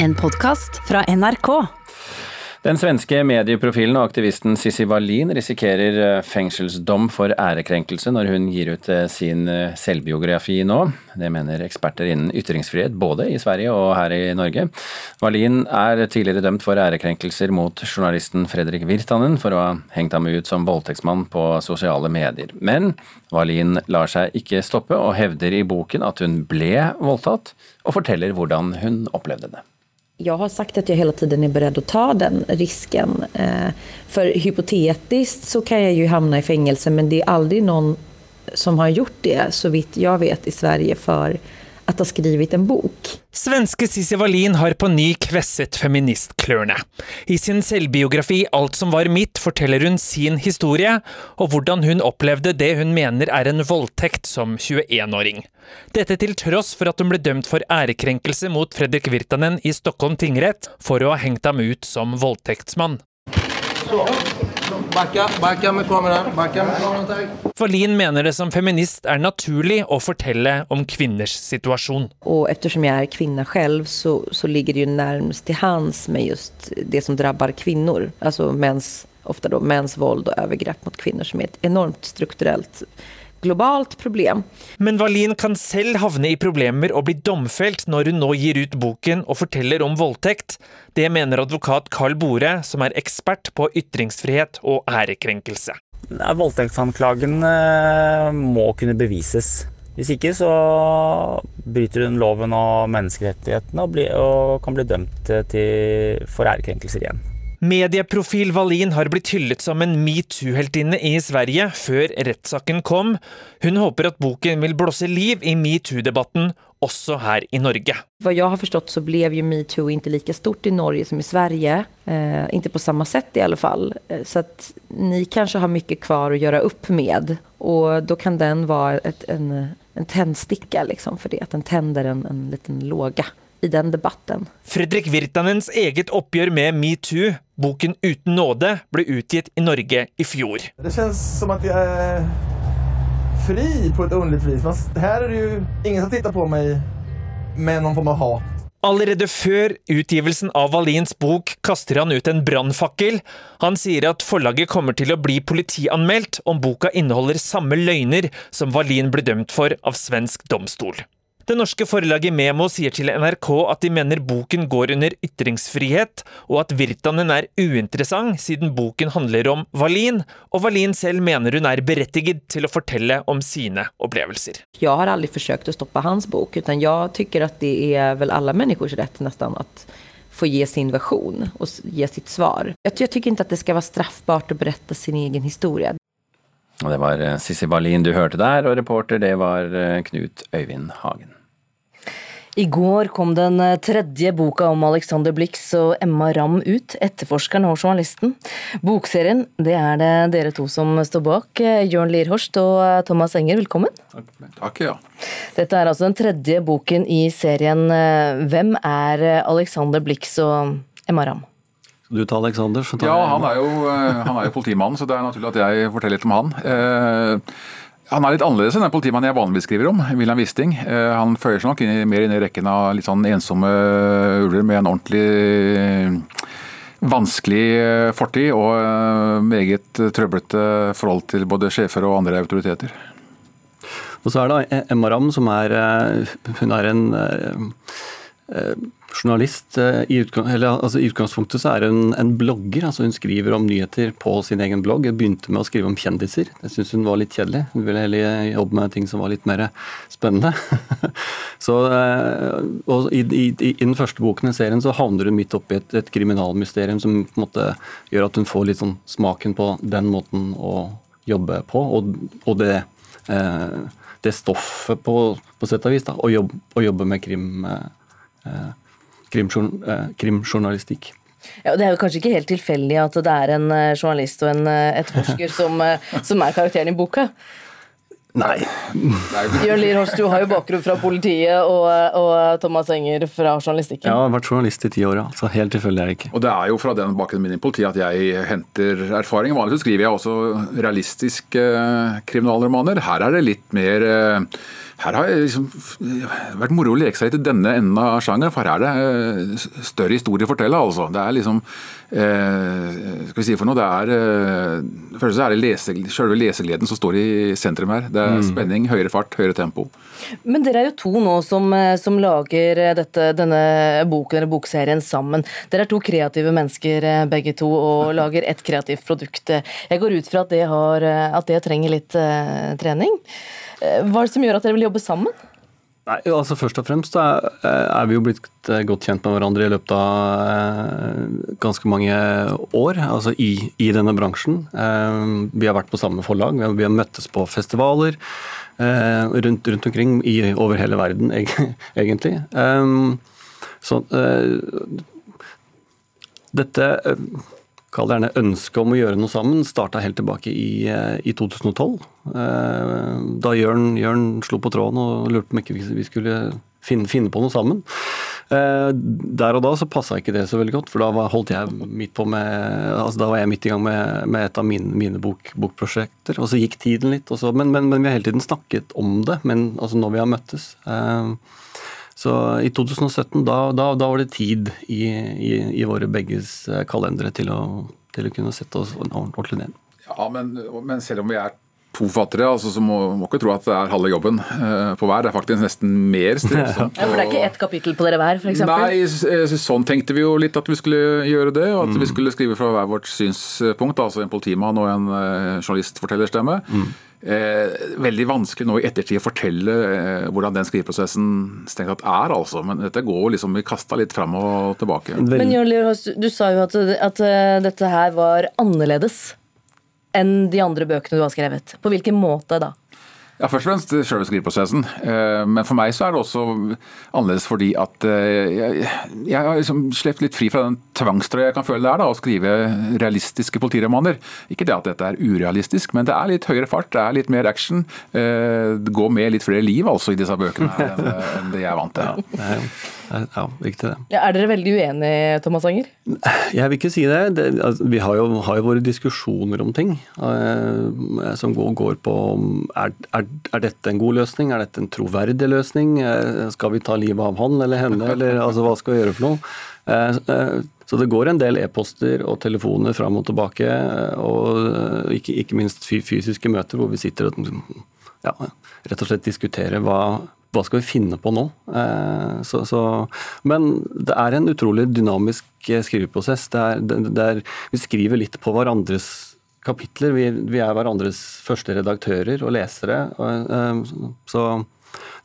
En podkast fra NRK. Den svenske medieprofilen og aktivisten Sissi Wallin risikerer eh, fengselsdom for ærekrenkelse når hun gir ut eh, sin eh, selvbiografi nå. Det mener eksperter innen ytringsfrihet både i Sverige og her i Norge. Wallin er tidligere dømt for ærekrenkelser mot journalisten Fredrik Virtanen for å ha hengt ham ut som voldtektsmann på sosiale medier. Men Wallin lar seg ikke stoppe og hevder i boken at hun ble voldtatt, og forteller hvordan hun opplevde det. Jag har sagt att jag hela tiden är beredd att ta den risken. Eh, för hypotetiskt så kan jag ju hamna i fängelse men det är aldrig någon som har gjort det så vitt jag vet i Sverige för at ha skrivit en bok. Svenske Cissi Wallin har på ny kvesset feministklørne. I sin selvbiografi Alt som var mitt forteller hun sin historie, og hvordan hun opplevde det hun mener er en voldtekt som 21-åring. Dette til tross for at hun ble dømt for ærekrenkelse mot Fredrik Virtanen i Stockholm tingrett for å ha hengt ham ut som voldtektsmann. Så. Backa, backa med kameraet. Backa med kameraet, takk. Wallin mener det som feminist er naturlig å fortelle om kvinners situasjon. Og ettersom jeg er kvinne selv, så, så ligger det jo nærmest til hands med just det som rammer kvinner. Altså mens, ofte da, menns vold og overgrep mot kvinner, som er et enormt strukturelt globalt problem. Men Wallin kan selv havne i problemer og bli domfelt når hun nå gir ut boken og forteller om voldtekt. Det mener advokat Carl Bore, som er ekspert på ytringsfrihet og ærekrenkelse. Voldtektsanklagen eh, må kunne bevises. Hvis ikke så bryter hun loven og menneskerettighetene og, og kan bli dømt til, for ærekrenkelser igjen. Medieprofil Wallin har blitt hyllet som en metoo-heltinne i Sverige før rettssaken kom. Hun håper at boken vil blåse liv i metoo-debatten også her i Norge. Hva jeg har forstått så ble jo metoo ikke like stort i Norge som i Sverige. Eh, ikke på samme sett i alle fall. Eh, så at ni kanskje har mye kvar å gjøre opp med. Og da kan den være et, en, en tennsticka liksom, for det. At den tenner en, en liten låge i den debatten. Fredrik Virtanens eget oppgjør med metoo, boken Uten nåde, ble utgitt i Norge i fjor. Det kjennes som at jeg er fri på et underlig vis. Men Her er det jo ingen som titter på meg med noen form av hat. Allerede før utgivelsen av Wallins bok kaster han ut en brannfakkel. Han sier at forlaget kommer til å bli politianmeldt om boka inneholder samme løgner som Wallin ble dømt for av svensk domstol. Det norske forlaget Memo sier til NRK at de mener boken går under ytringsfrihet, og at Virtanen er uinteressant siden boken handler om Wallin, og Wallin selv mener hun er berettiget til å fortelle om sine opplevelser. Jeg har aldri forsøkt å stoppe hans bok, men jeg syns at det er vel alle menneskers rett nesten at få gi sin versjon og gi sitt svar. Jeg syns ikke at det skal være straffbart å berette sin egen historie. Og det var eh, Sissi Wallin du hørte der, og reporter det var eh, Knut Øyvind Hagen. I går kom den eh, tredje boka om Alexander Blix og Emma Ramm ut, etterforskeren og journalisten. Bokserien det er det dere to som står bak. Eh, Jørn Lierhorst og eh, Thomas Enger, velkommen. Takk, ja. Dette er altså den tredje boken i serien. Hvem er Alexander Blix og Emma Ramm? Du tar Alexander, så tar Ja, han er, jo, han er jo politimannen, så det er naturlig at jeg forteller litt om han. Eh, han er litt annerledes enn den politimannen jeg vanligvis skriver om, William Wisting. Eh, han føyer seg nok inn, mer inn i rekken av litt sånn ensomme ulver med en ordentlig eh, vanskelig eh, fortid og meget trøblete forhold til både sjefer og andre autoriteter. Og så er det Emma Ramm, som er Hun er en journalist. I, I, eller, altså, I, utgangspunktet så er hun en blogger. altså Hun skriver om nyheter på sin egen blogg. Hun begynte med å skrive om kjendiser. Det syntes hun var litt kjedelig. Hun ville heller jobbe med ting som var litt mer spennende. så, eh, og i, i, i, den første boken i serien så havner hun midt oppi et, et kriminalmysterium som på en måte gjør at hun får litt sånn smaken på den måten å jobbe på. Og, og det, eh, det stoffet på, på sett og vis, da, å jobbe, å jobbe med krim. Eh, Eh, krimjournalistikk. Ja, og Det er jo kanskje ikke helt tilfeldig at det er en eh, journalist og en eh, etterforsker som, som er karakteren i boka? Nei. Jørn Lier Horst, du har jo bakgrunn fra politiet, og, og, Thomas Enger fra journalistikken. Ja, jeg har vært journalist i ti år, altså helt tilfeldig er det ikke. Og Det er jo fra den bakgrunnen min i politiet at jeg henter erfaring. Vanligvis skriver jeg også realistiske kriminalromaner. Her er det litt mer her har det liksom vært moro å leke seg litt i denne enden av sjangeren, for her er det større historie å fortelle. altså. Det er liksom eh, Skal vi si for noe, det er eh, er det lese, selve lesegleden som står i sentrum her. Det er mm. spenning, høyere fart, høyere tempo. Men dere er jo to nå som, som lager dette, denne boken eller bokserien sammen. Dere er to kreative mennesker begge to og lager et kreativt produkt. Jeg går ut fra at det, har, at det trenger litt trening. Eh, hva er det som gjør at dere vil jobbe sammen? Nei, altså Først og fremst er, er vi jo blitt eh, godt kjent med hverandre i løpet av eh, ganske mange år, altså i, i denne bransjen. Vi har vært på samme forlag, vi har, vi har møttes på festivaler rundt, rundt omkring i, over hele verden, egentlig. Så dette kall det gjerne ønsket om å gjøre noe sammen, starta helt tilbake i, eh, i 2012. Eh, da Jørn, Jørn, slo på tråden og lurte på om ikke vi skulle finne, finne på noe sammen. Eh, der og da så passa ikke det så veldig godt, for da holdt jeg midt på med, altså da var jeg midt i gang med, med et av mine, mine bok, bokprosjekter. Og så gikk tiden litt, så, men, men, men, vi har hele tiden snakket om det. Men altså når vi har møttes. Så i 2017, da, da, da var det tid i, i, i, våre begges eh, kalendere til å, til å kunne sette oss ordentlig ned. Ja, men, men selv om vi er to fattere, altså, så må, må ikke tro at det er halve jobben uh, på hver. Det er faktisk nesten mer strevsomt. Ja, for det er ikke ett kapittel på dere hver, f.eks.? Nei, sånn tenkte vi jo litt at vi skulle gjøre det. Og at mm. vi skulle skrive fra hver vårt synspunkt. Altså en politimann og en uh, journalistfortellerstemme. Mm. Eh, veldig vanskelig nå i ettertid å fortelle eh, hvordan den skriveprosessen strengt er, altså. Men dette går liksom vi kasta litt fram og tilbake. Men Jørn du sa jo at, at uh, dette her var annerledes enn de andre bøkene du har skrevet. På hvilken måte da? Ja, Først og fremst selve skriveprosessen. Eh, men for meg så er det også annerledes fordi at eh, jeg, jeg har liksom sluppet litt fri fra den tvangstrøya jeg kan føle det er da, å skrive realistiske politiromaner. Ikke det at dette er urealistisk, men det er litt høyere fart, det er litt mer action. Eh, det går med litt flere liv altså i disse bøkene enn det jeg er vant til. Ja, ja, viktig det. Ja, er dere veldig uenige, Thomas Anger? Jeg vil ikke si det. det altså, vi har jo, har jo, våre diskusjoner om ting eh, som går, går på er, er, er, dette en god løsning, er dette en troverdig løsning? Eh, skal vi ta livet av han eller henne, eller altså, hva skal vi gjøre for noe? Eh, så det går en del e-poster og telefoner fram og tilbake, og ikke, ikke minst fysiske møter hvor vi sitter og ja, rett og slett diskuterer hva hva skal vi finne på nå? Eh, så, så, men det er en utrolig dynamisk eh, skriveprosess. Det er, det er, vi skriver litt på hverandres kapitler. Vi, vi, er hverandres første redaktører og lesere. Eh, så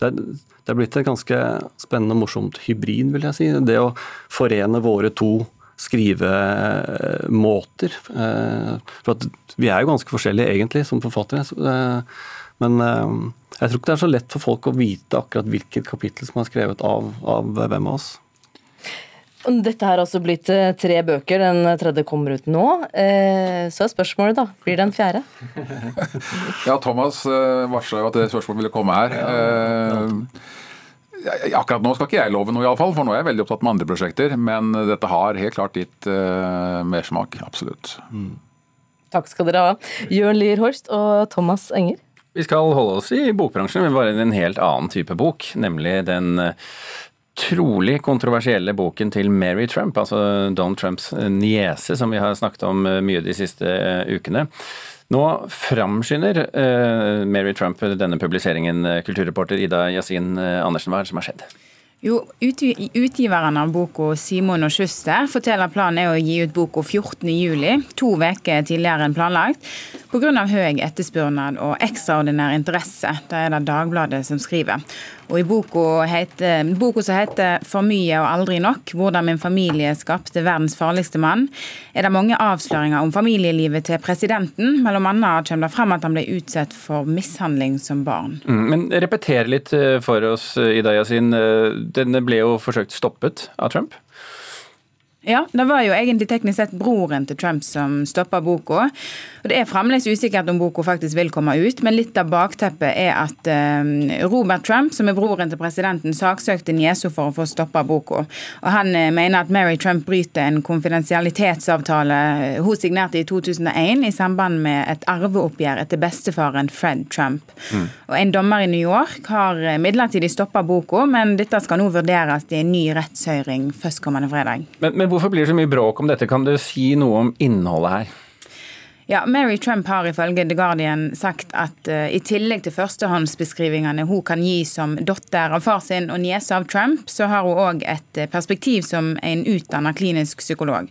det er, det er blitt et ganske spennende og morsomt hybrid, vil jeg si. Det å forene våre to skrivemåter. For vi er jo ganske forskjellige egentlig som forfattere. Men jeg tror ikke det er så lett for folk å vite akkurat hvilket kapittel som er skrevet av, av hvem av oss. Dette har altså blitt eh, tre bøker, den tredje kommer ut nå. Eh, så er spørsmålet, da. Blir det en fjerde? ja, Thomas eh, varsla jo at det spørsmålet ville komme her. Akkurat nå skal ikke jeg love noe, iallfall, for nå er jeg veldig opptatt med andre prosjekter. Men dette har helt klart gitt uh, mersmak. Absolutt. Mm. Takk skal dere ha. Jørn Lier Horst og Thomas Enger. Vi skal holde oss i bokbransjen, men bare en helt annen type bok. Nemlig den eh, trolig kontroversielle boken til Mary Trump, altså Donald Trumps eh, niese, som vi har snakket om eh, mye de siste ukene. Nå framskynder Mary Trump denne publiseringen. Kulturreporter Ida Yasin Andersen, hva er det som har skjedd? Jo, Utgiveren av boka Simon og Schuster forteller planen er å gi ut boka 14.07, to uker tidligere enn planlagt. Pga. høy etterspørsel og ekstraordinær interesse. Det er det Dagbladet som skriver. Og I boka, heter, boka som heter 'For mye og aldri nok', hvordan min familie skapte verdens farligste mann, er det mange avsløringer om familielivet til presidenten. Mellom annet kommer det frem at han ble utsatt for mishandling som barn. Mm, men repeter litt eh, for oss, Idaya Yasin. Denne ble jo forsøkt stoppet av Trump? Ja, det var jo egentlig teknisk sett broren til Trump som stoppa boka. Og Det er fremdeles usikkert om boka faktisk vil komme ut, men litt av bakteppet er at eh, Robert Trump, som er broren til presidenten, saksøkte niesa for å få stoppa boka. Og Han eh, mener at Mary Trump bryter en konfidensialitetsavtale hun signerte i 2001 i samband med et arveoppgjør etter bestefaren Fred Trump. Mm. Og En dommer i New York har midlertidig stoppa boka, men dette skal nå vurderes i en ny rettshøring førstkommende fredag. Men, men hvorfor blir det så mye bråk om dette? Kan du si noe om innholdet her? Ja, Mary Trump har ifølge The Guardian sagt at uh, i tillegg til førstehåndsbeskrivingene hun kan gi som datter av far sin og niese av Trump, så har hun òg et perspektiv som en utdannet klinisk psykolog.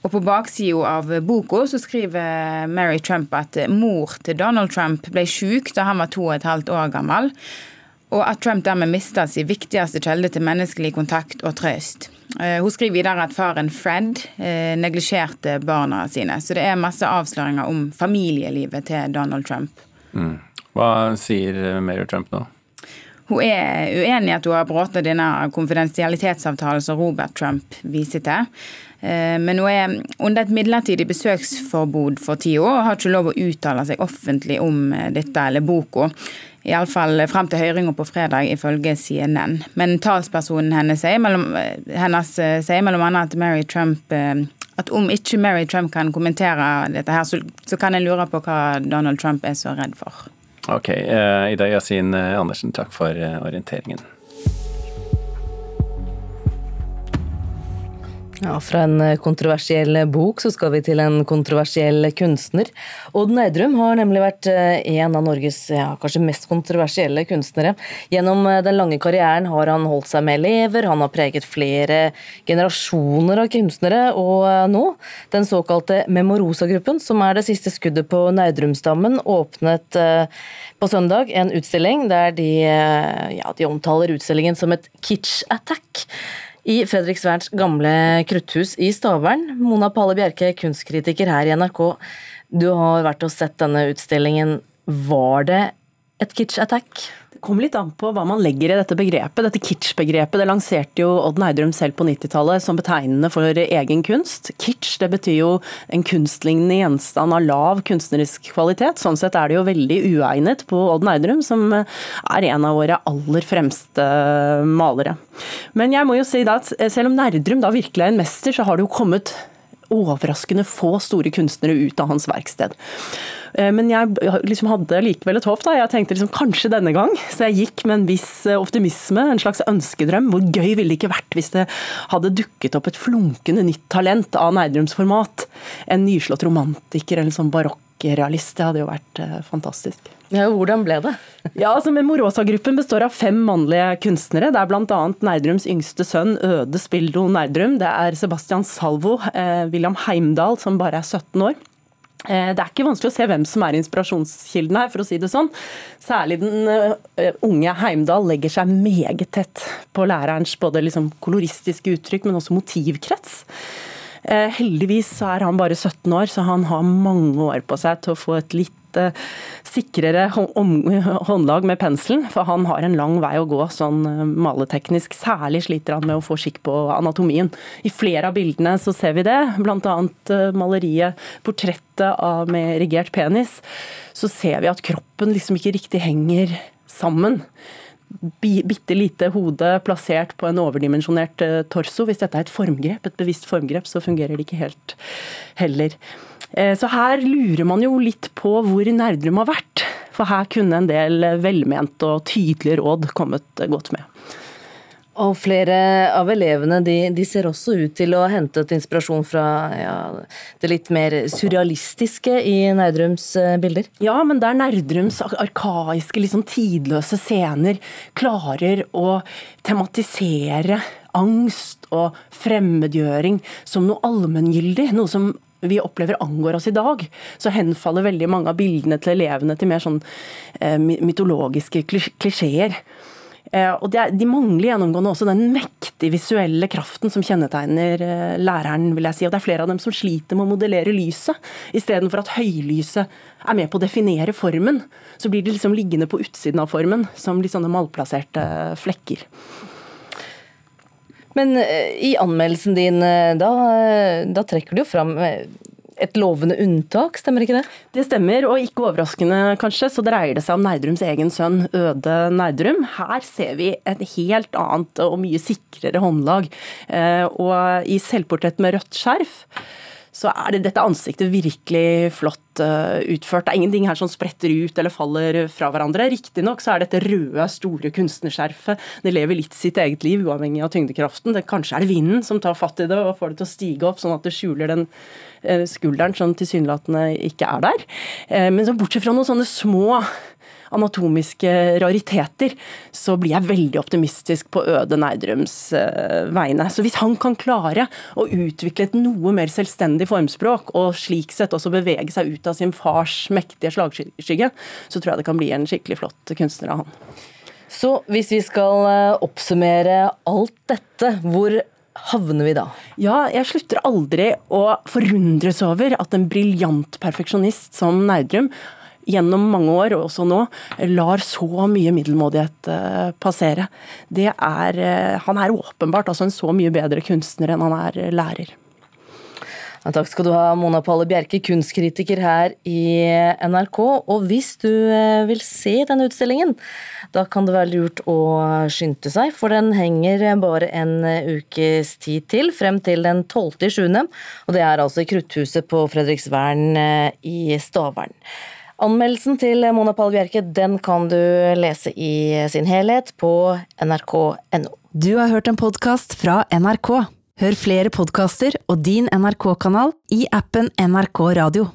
Og På baksida av boka så skriver Mary Trump at mor til Donald Trump ble syk da han var to og et halvt år gammel, og at Trump dermed mista sin viktigste kjelde til menneskelig kontakt og trøst. Eh, hun skriver videre at faren Fred eh, neglisjerte barna sine. Så det er masse avsløringer om familielivet til Donald Trump. Mm. Hva sier Mary Trump nå? Hun er uenig i at hun har brutt denne konfidensialitetsavtalen som Robert Trump viser til. Eh, men hun er under et midlertidig besøksforbud for tida og har ikke lov å uttale seg offentlig om dette eller boka. Iallfall frem til høringa på fredag, ifølge CNN. Men talspersonen hennes sier mellom, hennes eh, sier mellom annet at Mary Trump eh, at om ikke Mary Trump kan kommentere dette, her, så, så kan jeg lure på hva Donald Trump er så redd for. Ok, uh, Ida Yasin Andersen, takk for orienteringen. Ja, Fra en eh, kontroversiell bok så skal vi til en kontroversiell kunstner. Odd Nerdrum har nemlig vært eh, en av Norges ja, kanskje mest kontroversielle kunstnere. Gjennom eh, den lange karrieren har han holdt seg med elever, han har preget flere generasjoner av kunstnere, og nå den såkalte Memorosa-gruppen, som er det siste skuddet på Nerdrum-stammen, åpnet på søndag en utstilling der de, ja, de omtaler utstillingen som et kitsch attack i Fredriksverns gamle krutthus i Stavern. Mona Palle Bjerke, kunstkritiker her i NRK. Du har vært og sett denne utstillingen. Var det et kitsch attack? Kommer litt an på hva man legger i dette begrepet. Dette kitsch-begrepet det lanserte jo Odd Neidrum selv på 90-tallet som betegnende for egen kunst. Kitsch det betyr jo en kunstlignende gjenstand av lav kunstnerisk kvalitet. Sånn sett er det jo veldig uegnet på Odd Neidrum, som er en av våre aller fremste malere. Men jeg må jo si da at selv om Nerdrum da virkelig er en mester, så har det jo kommet overraskende få store kunstnere ut av hans verksted. Eh, men jeg liksom hadde likevel et håp. da. Jeg tenkte liksom kanskje denne gang. Så jeg gikk med en viss eh, optimisme, en slags ønskedrøm. Hvor gøy ville det ikke vært hvis det hadde dukket opp et flunkende nytt talent av Nerdrums format? En nyslått romantiker eller sånn barokkrealist. Det hadde jo vært eh, fantastisk. Ja, Hvordan ble det? ja, altså Memorosa-gruppen består av fem mannlige kunstnere. Det er bl.a. Nerdrums yngste sønn Øde Spildo Nerdrum. Det er Sebastian Salvo, eh, William Heimdal, som bare er 17 år. Eh, det er ikke vanskelig å se hvem som er inspirasjonskilden her, for å si det sånn. Særlig den eh, unge Heimdal legger seg meget tett på lærerens både liksom koloristiske uttrykk, men også motivkrets. Eh, heldigvis er han bare 17 år, så han har mange år på seg til å få et litt Eh, sikrere håndlag med penselen, for han har en lang vei å gå sånn eh, maleteknisk. Særlig sliter han med å få skikk på anatomien. I flere av bildene så ser vi det, bl.a. Maleriet 'Portrettet av med erigert penis'. Så ser vi at kroppen liksom ikke riktig henger sammen bitte lite hode plassert på en overdimensjonert torso. Hvis dette er et formgrep, et bevisst formgrep, så fungerer det ikke helt heller. Eh, så her lurer man jo litt på hvor Nerdrum har vært. For her kunne en del velmente og tydelige råd kommet godt med. Og flere av elevene de, de, ser også ut til å ha hentet inspirasjon fra ja, det litt mer surrealistiske i Nerdrums eh, bilder? Ja, men der Nerdrums arkaiske, liksom tidløse scener klarer å tematisere angst og fremmedgjøring som noe allmenngyldig, noe som vi opplever angår oss i dag, så henfaller veldig mange av bildene til elevene til mer sånn eh, mytologiske klisjeer. Eh, og De mangler gjennomgående også den mektige visuelle kraften som kjennetegner eh, læreren. vil jeg si. Og Det er flere av dem som sliter med å modellere lyset, istedenfor at høylyset er med på å definere formen. Så blir det liksom liggende på utsiden av formen, som litt sånne malplasserte flekker. Men i anmeldelsen din, da, da trekker du jo fram et lovende unntak, stemmer ikke det? Det stemmer, og ikke overraskende kanskje, så dreier det seg om Nerdrums egen sønn Øde Nerdrum. Her ser vi et helt annet og mye sikrere håndlag. Eh, og i selvportrett med rødt skjerf så er det dette ansiktet virkelig flott uh, utført. Det er ingenting her som spretter ut eller faller fra hverandre. Riktignok så er dette røde, store kunstnerskjerfet det lever litt sitt eget liv, uavhengig av tyngdekraften. Det, kanskje er det vinden som tar fatt i det og får det til å stige opp, sånn at det skjuler den uh, skulderen som tilsynelatende ikke er der. Uh, men så bortsett fra noen sånne små anatomiske rariteter, så blir jeg veldig optimistisk på Øde Nerdrums eh, vegne. Så hvis han kan klare å utvikle et noe mer selvstendig formspråk, og slik sett også bevege seg ut av sin fars mektige slagskygge, så tror jeg det kan bli en skikkelig flott kunstner av han. Så hvis vi skal oppsummere alt dette, hvor havner vi da? Ja, jeg slutter aldri å forundres over at en briljant perfeksjonist som Nerdrum gjennom mange år, og også nå, lar så mye middelmådighet uh, passere. Det er, uh, han er åpenbart altså en så mye bedre kunstner enn han er lærer. Ja, takk skal du ha, Mona Palle Bjerke, kunstkritiker her i NRK. Og hvis du eh, vil se denne utstillingen, da kan det være lurt å skynde seg, for den henger bare en ukes tid til, frem til den 12.7. Og det er altså i Krutthuset på Fredriksvern eh, i Stavern. Anmeldelsen til Mona Palle Bjerke den kan du lese i sin helhet på nrk.no. Du har hørt en podkast fra NRK. Hør flere podkaster og din NRK-kanal i appen NRK Radio.